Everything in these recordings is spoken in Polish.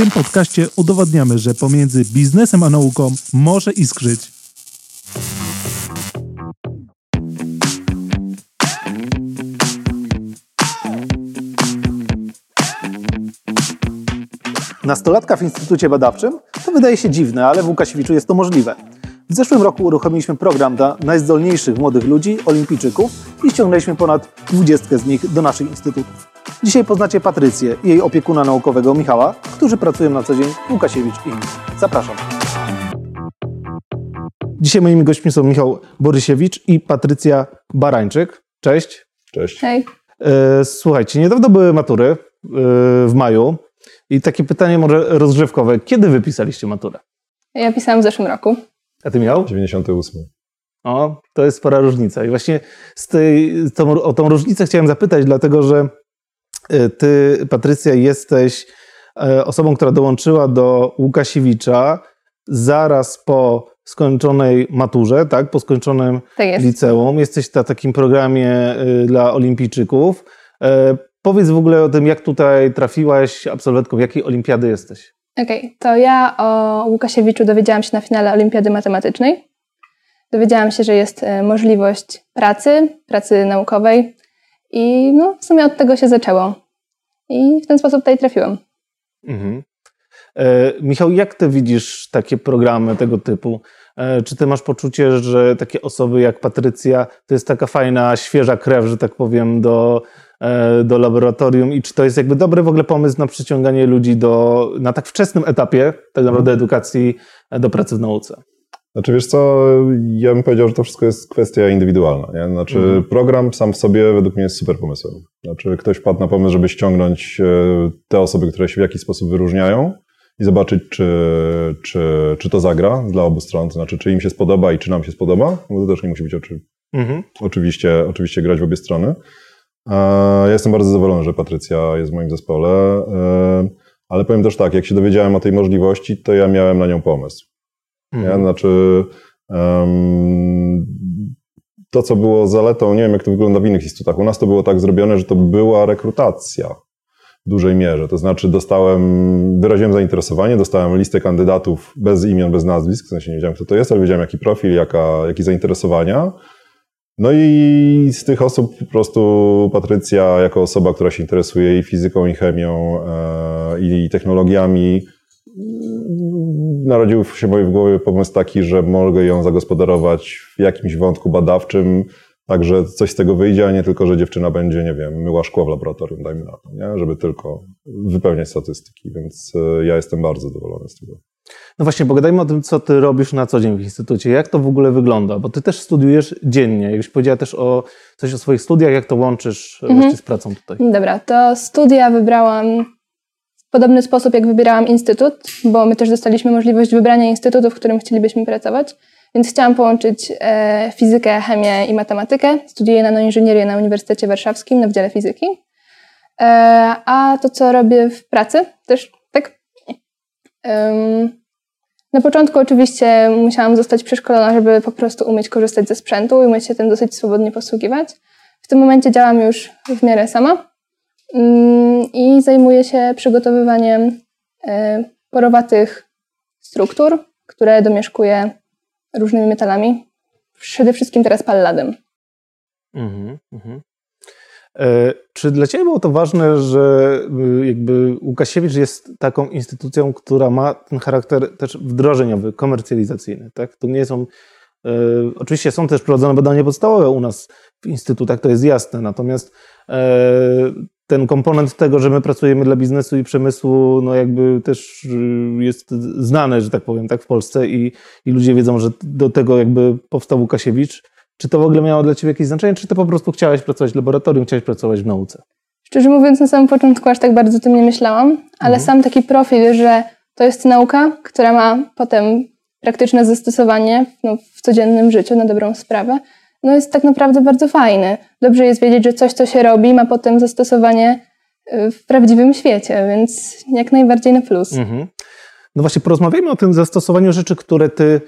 tym podcaście udowadniamy, że pomiędzy biznesem a nauką może iskrzyć. Nastolatka w Instytucie Badawczym? To wydaje się dziwne, ale w Łukasiewiczu jest to możliwe. W zeszłym roku uruchomiliśmy program dla najzdolniejszych młodych ludzi, olimpijczyków i ściągnęliśmy ponad 20 z nich do naszych instytutów. Dzisiaj poznacie Patrycję i jej opiekuna naukowego Michała, którzy pracują na co dzień w Łukasiewicz Inc. Zapraszam. Dzisiaj moimi gośćmi są Michał Borysiewicz i Patrycja Barańczyk. Cześć. Cześć. Hej. E, Słuchajcie, niedawno były matury e, w maju i takie pytanie może rozgrzewkowe. Kiedy wypisaliście maturę? Ja pisałam w zeszłym roku. A ty miał? 98. O, to jest spora różnica. I właśnie z tej, tą, o tą różnicę chciałem zapytać, dlatego że ty, Patrycja, jesteś e, osobą, która dołączyła do Łukasiewicza zaraz po skończonej maturze, tak? Po skończonym Tak jest. liceum. Jesteś na takim programie y, dla olimpijczyków. E, Powiedz w ogóle o tym, jak tutaj trafiłaś absolwentką, jakiej olimpiady jesteś? Okej, to ja o Łukasiewiczu dowiedziałam się na finale Olimpiady Matematycznej. Dowiedziałam się, że jest e, możliwość pracy, pracy naukowej i no, w sumie od tego się zaczęło. I w ten sposób tutaj trafiłam. Mhm. E, Michał, jak ty widzisz takie programy tego typu? E, Czy ty masz poczucie, że takie osoby jak Patrycja to jest taka fajna, świeża krew, że tak powiem, do, e, do laboratorium i czy to jest jakby dobry w ogóle pomysł na przyciąganie ludzi do, na tak wczesnym etapie tak naprawdę edukacji e, do pracy w nauce? Znaczy wiesz co, ja bym powiedział, że to wszystko jest kwestia indywidualna. Nie? Znaczy Mhm. program sam w sobie według mnie jest super pomysłem. Znaczy ktoś wpadł na pomysł, żeby ściągnąć e, te osoby, które się w jakiś sposób wyróżniają i zobaczyć, czy, czy, czy to zagra dla obu stron. To znaczy, czy im się spodoba i czy nam się spodoba, bo to też nie musi być oczy, Mhm. oczywiście, oczywiście grać w obie strony. E, Ja jestem bardzo zadowolony, że Patrycja jest w moim zespole, e, ale powiem też tak, jak się dowiedziałem o tej możliwości, to ja miałem na nią pomysł. Nie? Mhm. Znaczy, em, to co było zaletą, nie wiem jak to wygląda w innych instytutach, u nas to było tak zrobione, że to była rekrutacja w dużej mierze. To znaczy dostałem, wyraziłem zainteresowanie, dostałem listę kandydatów bez imion, bez nazwisk, w sensie nie wiedziałem kto to jest, ale wiedziałem jaki profil, jaka, jakie zainteresowania. No i z tych osób po prostu Patrycja, jako osoba, która się interesuje i fizyką, i chemią, e, i technologiami, narodził się w mojej głowie pomysł taki, że mogę ją zagospodarować w jakimś wątku badawczym, tak że coś z tego wyjdzie, a nie tylko, że dziewczyna będzie, nie wiem, myła szkło w laboratorium, dajmy na to, nie? żeby tylko wypełniać statystyki, więc e, ja jestem bardzo zadowolony z tego. No właśnie, pogadajmy o tym, co ty robisz na co dzień w instytucie. Jak to w ogóle wygląda? Bo ty też studiujesz dziennie. Jakbyś powiedziała też o coś o swoich studiach, jak to łączysz Mhm. z pracą tutaj. Dobra, to studia wybrałam w podobny sposób, jak wybierałam instytut, bo my też dostaliśmy możliwość wybrania instytutu, w którym chcielibyśmy pracować. Więc chciałam połączyć e, fizykę, chemię i matematykę. Studiuję nanoinżynierię na Uniwersytecie Warszawskim na Wydziale Fizyki. E, a to, co robię w pracy, też tak. Em, na początku oczywiście musiałam zostać przeszkolona, żeby po prostu umieć korzystać ze sprzętu i umieć się tym dosyć swobodnie posługiwać. W tym momencie działam już w miarę sama i zajmuję się przygotowywaniem e, porowatych struktur, które domieszkuję różnymi metalami. Przede wszystkim teraz palladem. Mhm, mhm. E, Czy dla Ciebie było to ważne, że y, jakby Łukasiewicz jest taką instytucją, która ma ten charakter też wdrożeniowy, komercjalizacyjny, tak? To nie są, e, oczywiście są też prowadzone badania podstawowe u nas w instytutach, to jest jasne, natomiast ten komponent tego, że my pracujemy dla biznesu i przemysłu, no jakby też y, jest znany, że tak powiem, tak w Polsce i, i ludzie wiedzą, że do tego jakby powstał Łukasiewicz. Czy to w ogóle miało dla Ciebie jakieś znaczenie, czy Ty po prostu chciałeś pracować w laboratorium, chciałeś pracować w nauce? Szczerze mówiąc, na samym początku aż tak bardzo o tym nie myślałam, ale Mhm. sam taki profil, że to jest nauka, która ma potem praktyczne zastosowanie no, w codziennym życiu na dobrą sprawę, no jest tak naprawdę bardzo fajny. Dobrze jest wiedzieć, że coś, co się robi, ma potem zastosowanie y, w prawdziwym świecie, więc jak najbardziej na plus. Mhm. No właśnie, porozmawiajmy o tym zastosowaniu rzeczy, które Ty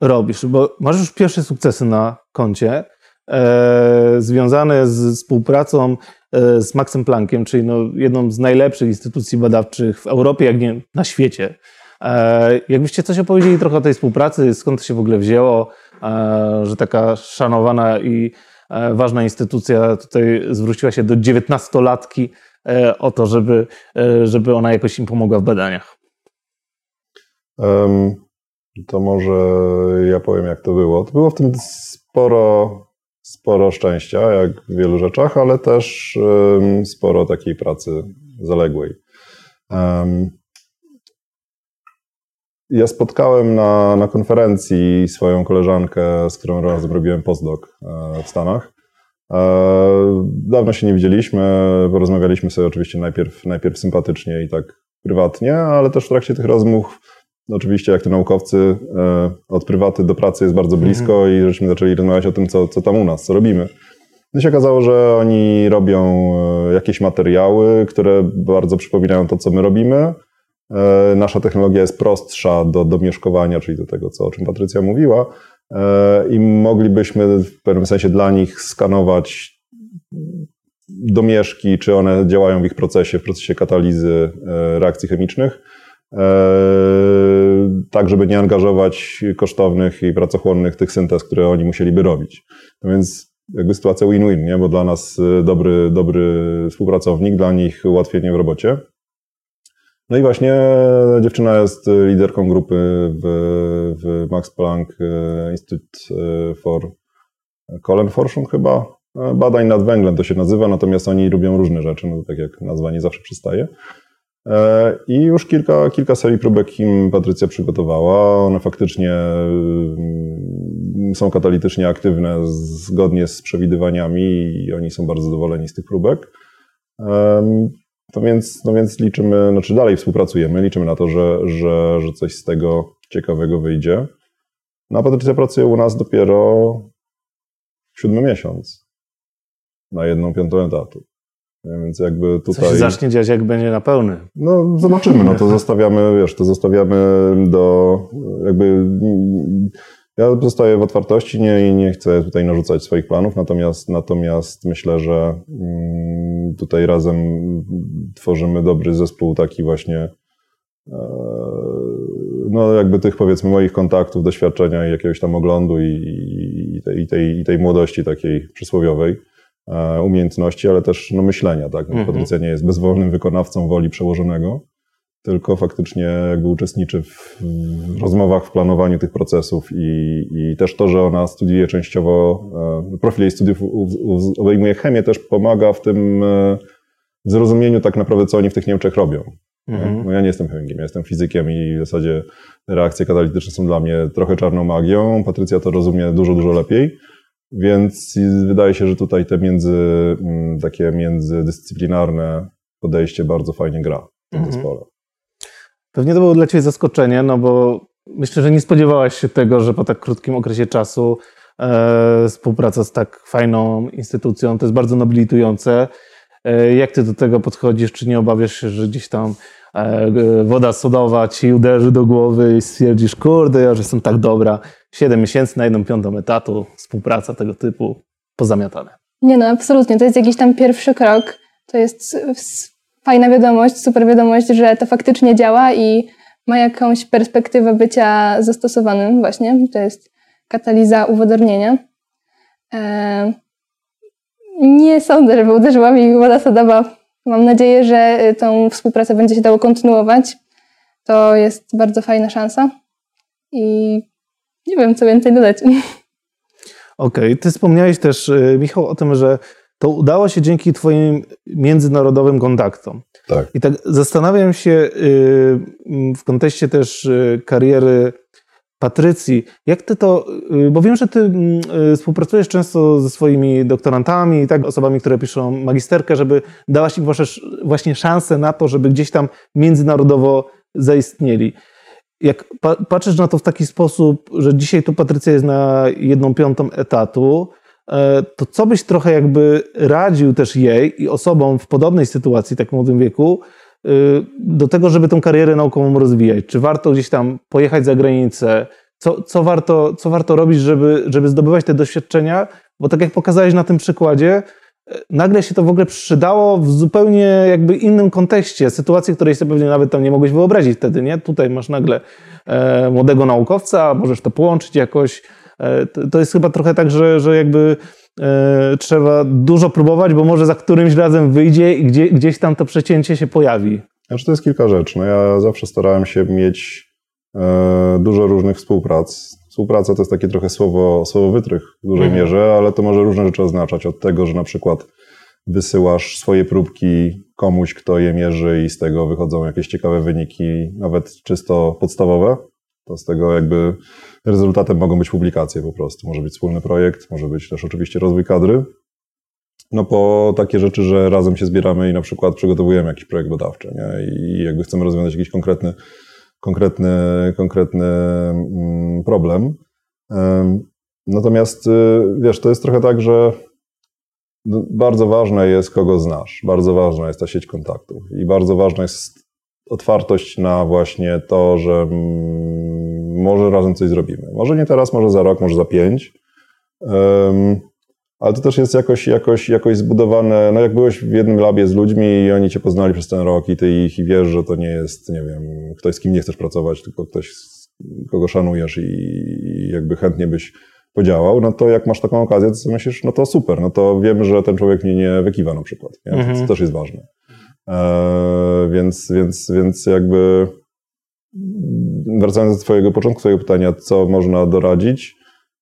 robisz, bo masz już pierwsze sukcesy na koncie, e, związane z współpracą e, z Maxem Planckiem, czyli no jedną z najlepszych instytucji badawczych w Europie, jak nie na świecie. E, jakbyście coś opowiedzieli trochę o tej współpracy, skąd to się w ogóle wzięło, że taka szanowana i ważna instytucja tutaj zwróciła się do dziewiętnastolatki o to, żeby, żeby ona jakoś im pomogła w badaniach. To może ja powiem, jak to było. To było w tym sporo, sporo szczęścia, jak w wielu rzeczach, ale też sporo takiej pracy zaległej. Um, ja spotkałem na, na konferencji swoją koleżankę, z którą razem robiłem postdoc e, w Stanach. E, dawno się nie widzieliśmy, porozmawialiśmy sobie oczywiście najpierw, najpierw sympatycznie i tak prywatnie, ale też w trakcie tych rozmów oczywiście, jak to naukowcy, e, od prywaty do pracy jest bardzo blisko mhm. i żeśmy zaczęli rozmawiać o tym, co, co tam u nas, co robimy. No się okazało, że oni robią jakieś materiały, które bardzo przypominają to, co my robimy. E, nasza technologia jest prostsza do, do mieszkowania, czyli do tego, co, o czym Patrycja mówiła. I moglibyśmy w pewnym sensie dla nich skanować domieszki, czy one działają w ich procesie, w procesie katalizy reakcji chemicznych tak żeby nie angażować kosztownych i pracochłonnych tych syntez, które oni musieliby robić. No więc jakby sytuacja win-win, nie? bo dla nas dobry, dobry współpracownik, dla nich ułatwienie w robocie. No i właśnie dziewczyna jest liderką grupy w, w Max Planck y, Institute y, for Kohlenforschung chyba, badań nad węglem to się nazywa, natomiast oni robią różne rzeczy, no tak jak nazwa nie zawsze przystaje. E, I już kilka, kilka serii próbek im Patrycja przygotowała. One faktycznie mm, są katalitycznie aktywne zgodnie z przewidywaniami i oni są bardzo zadowoleni z tych próbek. To więc, no więc liczymy, znaczy dalej współpracujemy, liczymy na to, że, że, że coś z tego ciekawego wyjdzie. No a Patrycja pracuje u nas dopiero siódmy miesiąc na jedną piątą etatu. Więc jakby tutaj... Co się zacznie dziać, jak będzie na pełny. No zobaczymy, no to zostawiamy, wiesz, to zostawiamy do jakby... Ja zostaję w otwartości nie, i nie chcę tutaj narzucać swoich planów, natomiast, natomiast myślę, że mm, tutaj razem tworzymy dobry zespół taki właśnie e, no jakby tych powiedzmy moich kontaktów, doświadczenia i jakiegoś tam oglądu i, i, tej, i, tej, i tej młodości takiej przysłowiowej. E, umiejętności, ale też no, myślenia. Tak? No, mhm. Patrycja nie jest bezwolnym wykonawcą woli przełożonego, tylko faktycznie jakby uczestniczy w, rozmowach, w planowaniu tych procesów i, i, też to, że ona studiuje częściowo, e, profil jej studiów obejmuje chemię, też pomaga w tym e, zrozumieniu tak naprawdę, co oni w tych Niemczech robią. Mhm. No ja nie jestem chemikiem, ja jestem fizykiem i w zasadzie reakcje katalityczne są dla mnie trochę czarną magią. Patrycja to rozumie dużo, dużo lepiej. Więc wydaje się, że tutaj te między, mm, takie międzydyscyplinarne podejście bardzo fajnie gra w tym mhm. zespole. Pewnie to było dla Ciebie zaskoczenie, no bo myślę, że nie spodziewałaś się tego, że po tak krótkim okresie czasu e, współpraca z tak fajną instytucją to jest bardzo nobilitujące. E, jak Ty do tego podchodzisz? Czy nie obawiasz się, że gdzieś tam e, woda sodowa Ci uderzy do głowy i stwierdzisz, kurde, ja już jestem tak dobra, 7 miesięcy na jedną piątą etatu, współpraca tego typu, pozamiatane. Nie no, absolutnie. To jest jakiś tam pierwszy krok. To jest fajna wiadomość, super wiadomość, że to faktycznie działa i ma jakąś perspektywę bycia zastosowanym właśnie. To jest kataliza uwodornienia. Eee, nie sądzę, żeby uderzyła mi woda sodowa. Mam nadzieję, że tą współpracę będzie się dało kontynuować. To jest bardzo fajna szansa. I nie wiem, co więcej dodać. Okej, okay. ty wspomniałeś też, y, Michał, o tym, że to udało się dzięki Twoim międzynarodowym kontaktom. Tak. I tak zastanawiam się y, w kontekście też y, kariery Patrycji, jak ty to, bo wiem, że ty współpracujesz często ze swoimi doktorantami i tak, osobami, które piszą magisterkę, żeby dałaś im właśnie szansę na to, żeby gdzieś tam międzynarodowo zaistnieli jak pa patrzysz na to w taki sposób, że dzisiaj tu Patrycja jest na jedną piątą etatu, to co byś trochę jakby radził też jej i osobom w podobnej sytuacji, tak młodym wieku, e, do tego, żeby tą karierę naukową rozwijać? Czy warto gdzieś tam pojechać za granicę? Co, co, warto, co warto robić, żeby, żeby zdobywać te doświadczenia? Bo tak jak pokazałeś na tym przykładzie, nagle się to w ogóle przydało w zupełnie jakby innym kontekście, sytuacji, której sobie pewnie nawet tam nie mogłeś wyobrazić wtedy, nie? Tutaj masz nagle e, młodego naukowca, możesz to połączyć jakoś. E, to, jest chyba trochę tak, że, że jakby e, trzeba dużo próbować, bo może za którymś razem wyjdzie i gdzie, gdzieś tam to przecięcie się pojawi. Znaczy to jest kilka rzeczy. No ja zawsze starałem się mieć e, dużo różnych współprac. Współpraca to jest takie trochę słowo, słowo wytrych w dużej mhm. mierze, ale to może różne rzeczy oznaczać. Od tego, że na przykład wysyłasz swoje próbki komuś, kto je mierzy i z tego wychodzą jakieś ciekawe wyniki, nawet czysto podstawowe, to z tego jakby rezultatem mogą być publikacje po prostu. Może być wspólny projekt, może być też oczywiście rozwój kadry. No po takie rzeczy, że razem się zbieramy i na przykład przygotowujemy jakiś projekt badawczy nie? i jakby chcemy rozwiązać jakiś konkretny, konkretny, konkretny mm, problem. Natomiast y, wiesz, to jest trochę tak, że bardzo ważne jest, kogo znasz. Bardzo ważna jest ta sieć kontaktów i bardzo ważna jest otwartość na właśnie to, że mm, może razem coś zrobimy. Może nie teraz, może za rok, może za pięć. ale to też jest jakoś, jakoś, jakoś zbudowane, no jak byłeś w jednym labie z ludźmi i oni cię poznali przez ten rok i ty ich i wiesz, że to nie jest, nie wiem, ktoś z kim nie chcesz pracować, tylko ktoś, kogo szanujesz i jakby chętnie byś podziałał, no to jak masz taką okazję, to myślisz, no to super, no to wiemy, że ten człowiek mnie nie wykiwa na przykład. Nie? Mhm. To też jest ważne. E, więc, więc, więc jakby wracając do twojego początku, twojego pytania, co można doradzić,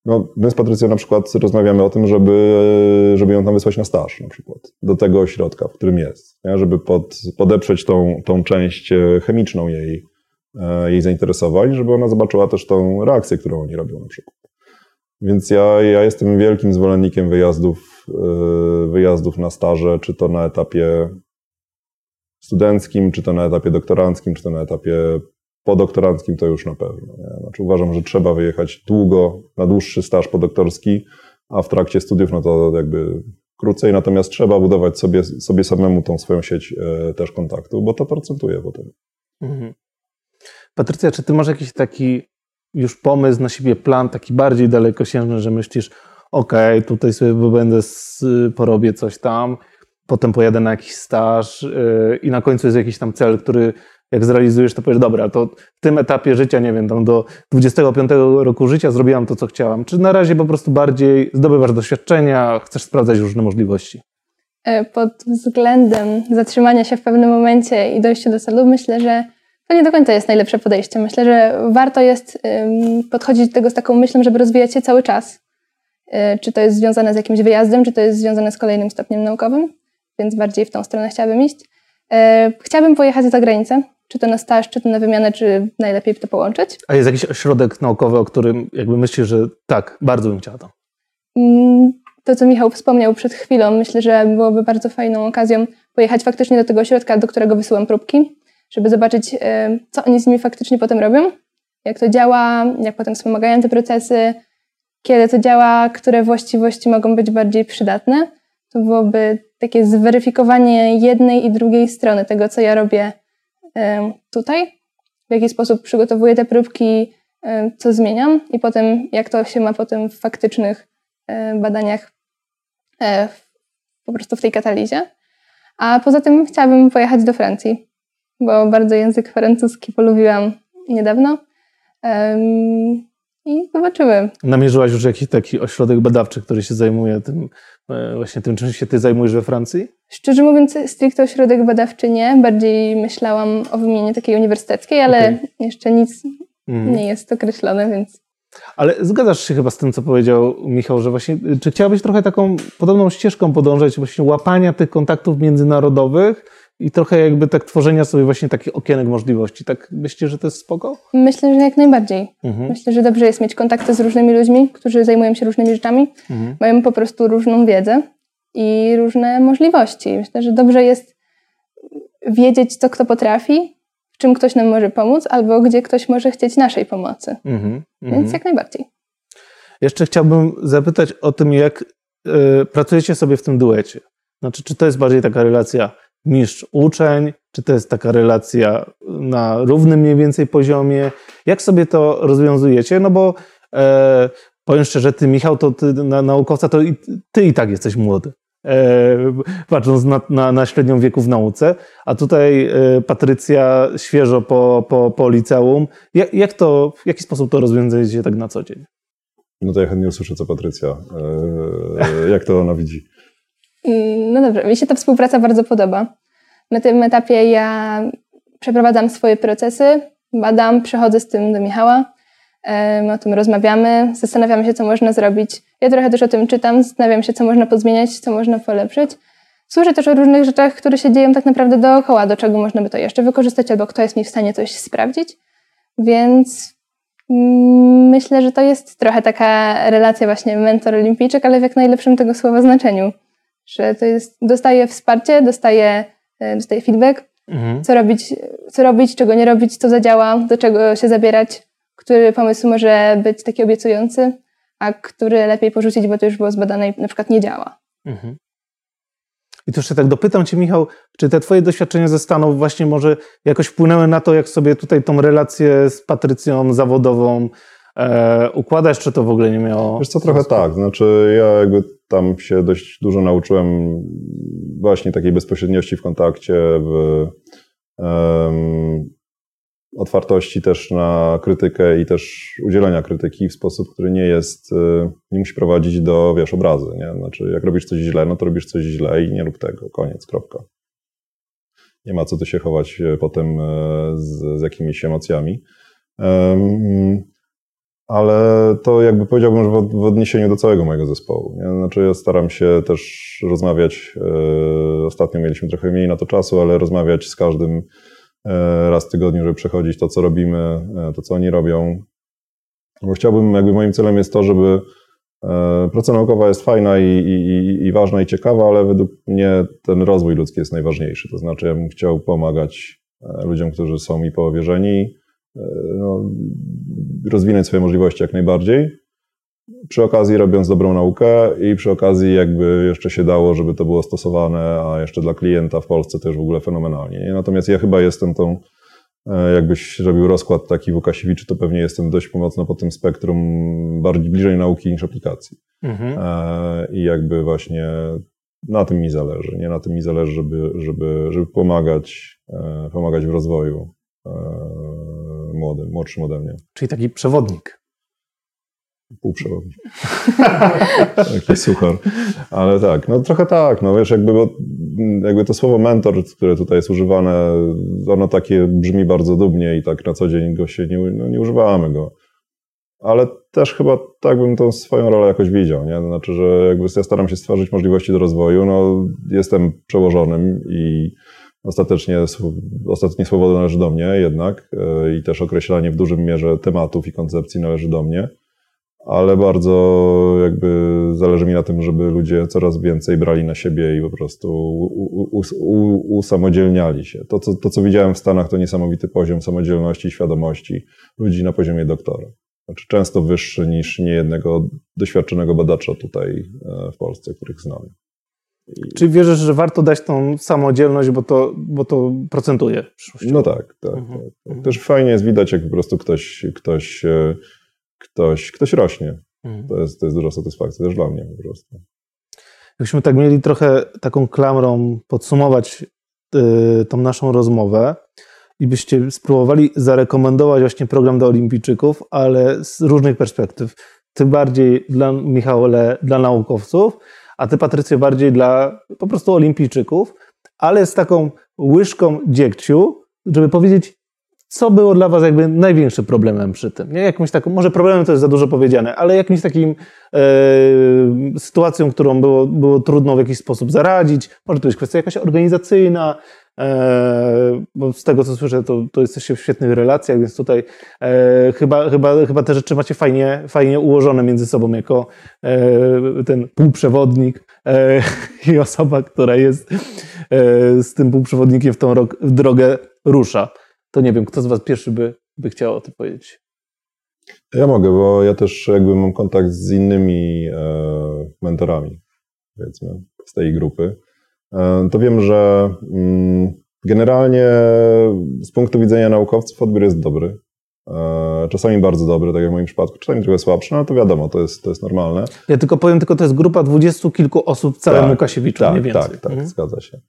no, my z Patrycją na przykład rozmawiamy o tym, żeby, żeby ją tam wysłać na staż na przykład, do tego ośrodka, w którym jest, nie? żeby pod, podeprzeć tą, tą część e, chemiczną jej, e, jej zainteresowań, żeby ona zobaczyła też tą reakcję, którą oni robią na przykład. Więc ja, ja jestem wielkim zwolennikiem wyjazdów, wyjazdów na staże, czy to na etapie studenckim, czy to na etapie doktoranckim, czy to na etapie podoktoranckim, to już na pewno. Nie? Znaczy uważam, że trzeba wyjechać długo, na dłuższy staż podoktorski, a w trakcie studiów, no to jakby krócej, natomiast trzeba budować sobie, sobie samemu tą swoją sieć e, też kontaktu, bo to procentuje potem. Mhm. Patrycja, czy ty masz jakiś taki już pomysł na siebie, plan taki bardziej dalekosiężny, że myślisz, okej, okay, tutaj sobie będę, porobię coś tam, potem pojadę na jakiś staż yy, i na końcu jest jakiś tam cel, który jak zrealizujesz, to powiesz, dobra, to w tym etapie życia, nie wiem, tam do 25 roku życia zrobiłam to, co chciałam. Czy na razie po prostu bardziej zdobywasz doświadczenia, chcesz sprawdzać różne możliwości? E, pod względem zatrzymania się w pewnym momencie i dojścia do celu, myślę, że to nie do końca jest najlepsze podejście. Myślę, że warto jest podchodzić do tego z taką myślą, żeby rozwijać się cały czas. Y, czy to jest związane z jakimś wyjazdem, czy to jest związane z kolejnym stopniem naukowym, więc bardziej w tą stronę chciałabym iść. Y, chciałabym pojechać za granicę, czy to na staż, czy to na wymianę, czy najlepiej to połączyć. A jest jakiś ośrodek naukowy, o którym jakby myślisz, że tak, bardzo bym chciała to? Mm, to, co Michał wspomniał przed chwilą, myślę, że byłoby bardzo fajną okazją pojechać faktycznie do tego ośrodka, do którego wysyłam próbki żeby zobaczyć, e, co oni z nimi faktycznie potem robią, jak to działa, jak potem wspomagają te procesy, kiedy to działa, które właściwości mogą być bardziej przydatne. To byłoby takie zweryfikowanie jednej i drugiej strony tego, co ja robię e, tutaj, w jaki sposób przygotowuję te próbki, e, co zmieniam i potem jak to się ma potem w faktycznych badaniach po prostu w tej katalizie. A poza tym chciałabym pojechać do Francji bo bardzo język francuski polubiłam niedawno. I zobaczymy. Namierzyłaś już jakiś taki ośrodek badawczy, który się zajmuje tym, e, właśnie tym, czym się ty zajmujesz we Francji? Szczerze mówiąc, stricte ośrodek badawczy nie. Bardziej myślałam o wymianie takiej uniwersyteckiej, ale okay. jeszcze nic mm. nie jest określone, więc... Ale zgadzasz się chyba z tym, co powiedział Michał, że właśnie, czy chciałabyś trochę taką podobną ścieżką podążać, właśnie łapania tych kontaktów międzynarodowych, i trochę jakby tak tworzenia sobie właśnie takich okienek możliwości. Tak myślicie, że to jest spoko? Myślę, że jak najbardziej. Mhm. Myślę, że dobrze jest mieć kontakty z różnymi ludźmi, którzy zajmują się różnymi rzeczami, mhm. mają po prostu różną wiedzę i różne możliwości. Myślę, że dobrze jest wiedzieć, co kto potrafi, w czym ktoś nam może pomóc, albo gdzie ktoś może chcieć naszej pomocy. Mhm. Więc mhm. jak najbardziej. Jeszcze chciałbym zapytać o tym, jak y, pracujecie sobie w tym duecie. Znaczy, czy to jest bardziej taka relacja mistrz-uczeń? Czy to jest taka relacja na równym mniej więcej poziomie? Jak sobie to rozwiązujecie? No bo e, powiem szczerze, ty Michał, to ty na naukowca, to i, ty i tak jesteś młody. e, patrząc na, na, na średnią wieku w nauce, a tutaj e, Patrycja świeżo po, po, po liceum. Jak, jak to, w jaki sposób to rozwiązujecie tak na co dzień? No to ja chętnie usłyszę, co Patrycja, e, jak to ona widzi. No dobrze, mi się ta współpraca bardzo podoba. Na tym etapie ja przeprowadzam swoje procesy, badam, przychodzę z tym do Michała, my o tym rozmawiamy, zastanawiamy się, co można zrobić. Ja trochę też o tym czytam, zastanawiam się, co można pozmieniać, co można polepszyć. Słyszę też o różnych rzeczach, które się dzieją tak naprawdę dookoła, do czego można by to jeszcze wykorzystać, albo kto jest mi w stanie coś sprawdzić. Więc mm, myślę, że to jest trochę taka relacja właśnie mentor-olimpijczyk, ale w jak najlepszym tego słowa znaczeniu. Że to jest, dostaję wsparcie, dostaję, e, dostaję feedback, mhm. co, robić, co robić, czego nie robić, co zadziała, do czego się zabierać, który pomysł może być taki obiecujący, a który lepiej porzucić, bo to już było zbadane i na przykład nie działa. Mhm. I to jeszcze tak dopytam Cię, Michał, czy te Twoje doświadczenia ze Stanów właśnie może jakoś wpłynęły na to, jak sobie tutaj tą relację z Patrycją zawodową e, układasz, czy to w ogóle nie miało... Wiesz co, trochę tak. Znaczy ja jakby tam się dość dużo nauczyłem właśnie takiej bezpośredniości w kontakcie, w, um, otwartości też na krytykę i też udzielenia krytyki w sposób, który nie jest, y, nie musi prowadzić do, wiesz, obrazy, nie? Znaczy, jak robisz coś źle, no to robisz coś źle i nie rób tego, koniec, kropka. Nie ma co tu się chować y, potem y, z, z jakimiś emocjami. Um, ale to jakby powiedziałbym, że w, odniesieniu do całego mojego zespołu. Nie? Znaczy ja staram się też rozmawiać, ostatnio mieliśmy trochę mniej na to czasu, ale rozmawiać z każdym E, raz w tygodniu, żeby przechodzić to, co robimy, e, to, co oni robią. Bo chciałbym, jakby moim celem jest to, żeby e, praca naukowa jest fajna i, i, i ważna i ciekawa, ale według mnie ten rozwój ludzki jest najważniejszy. To znaczy, ja bym chciał pomagać ludziom, którzy są mi powierzeni, no, rozwinąć swoje możliwości jak najbardziej, przy okazji robiąc dobrą naukę i przy okazji jakby jeszcze się dało, żeby to było stosowane, a jeszcze dla klienta w Polsce też w ogóle fenomenalnie. Nie? Natomiast ja chyba jestem tą, e, jakbyś robił rozkład taki w Łukasiewiczu, to pewnie jestem dość pomocno po tym spektrum bardziej bliżej nauki niż aplikacji. Mhm. E, I jakby właśnie na tym mi zależy. Nie na tym mi zależy, żeby, żeby, żeby pomagać, e, pomagać w rozwoju młodym, młodszym ode mnie. Czyli taki przewodnik półprzewodnik. Taki suchar. Ale tak, no trochę tak, no wiesz, jakby, bo, jakby to słowo mentor, które tutaj jest używane, ono takie brzmi bardzo dumnie i tak na co dzień go się nie, no, nie używamy go. Ale też chyba tak bym tą swoją rolę jakoś widział, nie? Znaczy, że jakby ja staram się stworzyć możliwości do rozwoju, no jestem przełożonym i ostatecznie, ostatecznie słowo należy do mnie jednak e, i też określanie w dużym mierze tematów i koncepcji należy do mnie ale bardzo jakby zależy mi na tym, żeby ludzie coraz więcej brali na siebie i po prostu usamodzielniali się. To co, to, co widziałem w Stanach, to niesamowity poziom samodzielności i świadomości ludzi na poziomie doktora. Znaczy często wyższy niż niejednego doświadczonego badacza tutaj e, w Polsce, których znam. Czy wierzysz, że warto dać tą samodzielność, bo to, bo to procentuje? No tak, tak. Mhm. tak. Mhm. Też fajnie jest widać, jak po prostu ktoś, ktoś e, ktoś, ktoś rośnie. Mhm. To, jest, to jest duża satysfakcja też dla mnie po prostu. Jakbyśmy tak mieli trochę taką klamrą podsumować yy, tą naszą rozmowę i byście spróbowali zarekomendować właśnie program dla olimpijczyków, ale z różnych perspektyw. Ty bardziej dla Michale, dla naukowców, a ty Patrycjo bardziej dla po prostu olimpijczyków, ale z taką łyżką dziegciu, żeby powiedzieć, co było dla Was jakby największym problemem przy tym? Nie? Jakimś taką, może problemem to jest za dużo powiedziane, ale jakimś takim e, sytuacją, którą było, było trudno w jakiś sposób zaradzić. Może to jest kwestia jakaś organizacyjna, bo z tego co słyszę, to, to jesteście w świetnych relacjach, więc tutaj e, chyba, chyba, chyba te rzeczy macie fajnie, fajnie ułożone między sobą jako e, ten półprzewodnik i osoba, która jest z tym półprzewodnikiem w tą w drogę rusza to nie wiem, kto z Was pierwszy by, by chciał o tym powiedzieć. Ja mogę, bo ja też jakby mam kontakt z innymi mentorami, powiedzmy, z tej grupy. E, to wiem, że mm, generalnie z punktu widzenia naukowców odbiór jest dobry. E, czasami bardzo dobry, tak jak w moim przypadku, czasami trochę słabszy, no to wiadomo, to jest, to jest normalne. Ja tylko powiem, tylko to jest grupa dwudziestu kilku osób w całym tak, Łukasiewiczu, tak, nie więcej. Tak, tak, mhm. zgadza się.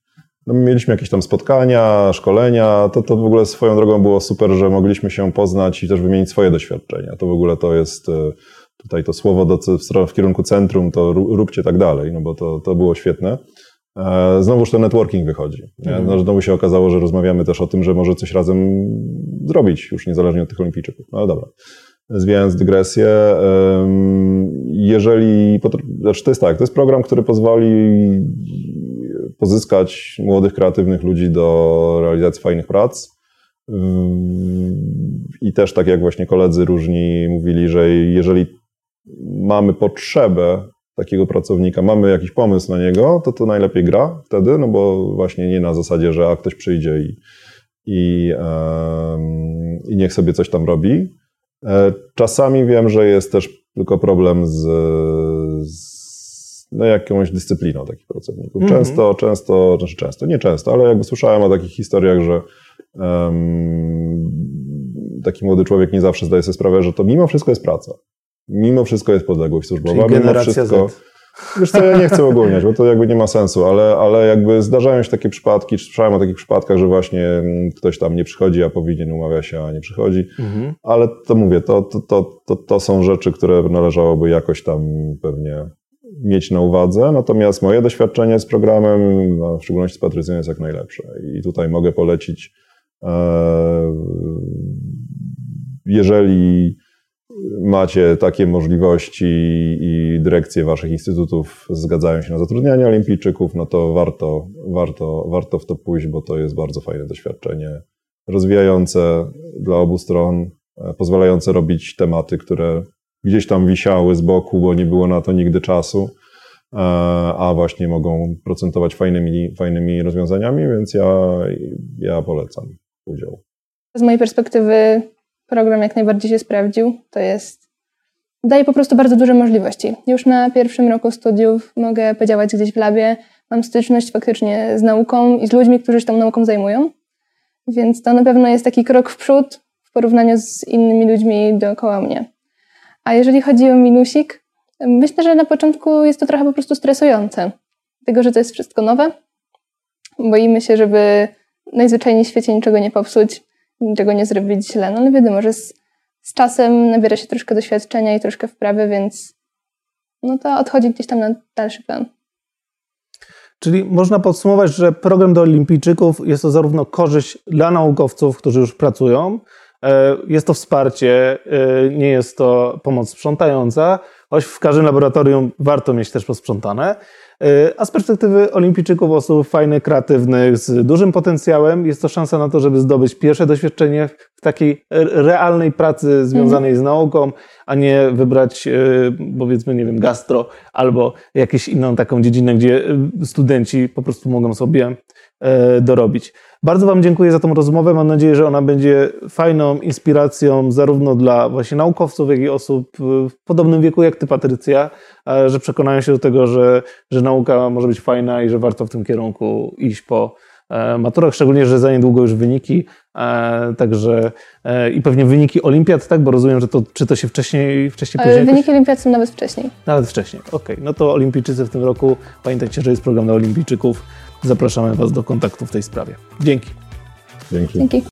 No, mieliśmy jakieś tam spotkania, szkolenia, to, to w ogóle swoją drogą było super, że mogliśmy się poznać i też wymienić swoje doświadczenia. To w ogóle to jest e, tutaj to słowo do, w kierunku centrum, to róbcie tak dalej, no bo to, to było świetne. E, znowuż ten networking wychodzi. Mhm. No, znowu się okazało, że rozmawiamy też o tym, że może coś razem zrobić, już niezależnie od tych olimpijczyków. No ale dobra. Zwijając dygresję, jeżeli, znaczy to jest tak, to jest program, który pozwoli pozyskać młodych, kreatywnych ludzi do realizacji fajnych prac. I też tak jak właśnie koledzy różni mówili, że jeżeli mamy potrzebę takiego pracownika, mamy jakiś pomysł na niego, to to najlepiej gra wtedy, no bo właśnie nie na zasadzie, że a ktoś przyjdzie i, i, i niech sobie coś tam robi. E, czasami wiem, że jest też tylko problem z, z no, jakąś dyscypliną takich pracowników. Mhm. Często, mm -hmm. często, znaczy często, nie często, ale jakby słyszałem o takich historiach, że um, taki młody człowiek nie zawsze zdaje sobie sprawę, że to mimo wszystko jest praca. Mimo wszystko jest podległość służbowa. Czyli mimo wszystko. Z. Wiesz co, ja nie chcę ogólniać, bo to jakby nie ma sensu, ale, ale jakby zdarzają się takie przypadki, słyszałem o takich przypadkach, że właśnie ktoś tam nie przychodzi, a powinien, umawia się, a nie przychodzi. Mhm. Ale to mówię, to, to, to, to, to są rzeczy, które należałoby jakoś tam pewnie mieć na uwadze. Natomiast moje doświadczenie z programem, w szczególności z Patrycją, jest jak najlepsze. I tutaj mogę polecić, e, jeżeli macie takie możliwości i dyrekcje waszych instytutów zgadzają się na zatrudnianie olimpijczyków, no to warto, warto, warto w to pójść, bo to jest bardzo fajne doświadczenie, rozwijające dla obu stron, e, pozwalające robić tematy, które gdzieś tam wisiały z boku, bo nie było na to nigdy czasu, e, a właśnie mogą procentować fajnymi, fajnymi rozwiązaniami, więc ja, ja polecam udział. Z mojej perspektywy program jak najbardziej się sprawdził. To jest, daje po prostu bardzo duże możliwości. Już na pierwszym roku studiów mogę podziałać gdzieś w labie, mam styczność faktycznie z nauką i z ludźmi, którzy się tą nauką zajmują. Więc to na pewno jest taki krok w przód w porównaniu z innymi ludźmi dookoła mnie. A jeżeli chodzi o minusik, myślę, że na początku jest to trochę po prostu stresujące. Dlatego, że to jest wszystko nowe. Boimy się, żeby najzwyczajniej w świecie niczego nie popsuć, niczego nie zrobić źle. No ale wiadomo, że z, z czasem nabiera się troszkę doświadczenia i troszkę wprawy, więc no to odchodzi gdzieś tam na dalszy plan. Czyli można podsumować, że program do olimpijczyków jest to zarówno korzyść dla naukowców, którzy już pracują, e, jest to wsparcie, e, nie jest to pomoc sprzątająca, choć w każdym laboratorium warto mieć też posprzątane. E, a z perspektywy olimpijczyków, osób fajnych, kreatywnych, z dużym potencjałem, jest to szansa na to, żeby zdobyć pierwsze doświadczenie w takiej realnej pracy związanej mhm. z nauką, a nie wybrać, e, powiedzmy, nie wiem, gastro albo jakąś inną taką dziedzinę, gdzie e, studenci po prostu mogą sobie dorobić. Bardzo Wam dziękuję za tą rozmowę. Mam nadzieję, że ona będzie fajną inspiracją zarówno dla właśnie naukowców, jak i osób w podobnym wieku jak Ty, Patrycja, że przekonają się do tego, że, że nauka może być fajna i że warto w tym kierunku iść po e, maturach, szczególnie, że za niedługo już wyniki, e, także e, i pewnie wyniki olimpiad, tak? Bo rozumiem, że to czy to się wcześniej, wcześniej Ale wyniki olimpiad są nawet wcześniej. Nawet wcześniej, okej. Okay. No to olimpijczycy w tym roku, pamiętajcie, że jest program dla olimpijczyków. Zapraszamy Was do kontaktu w tej sprawie. Dzięki. Dzięki. Dzięki.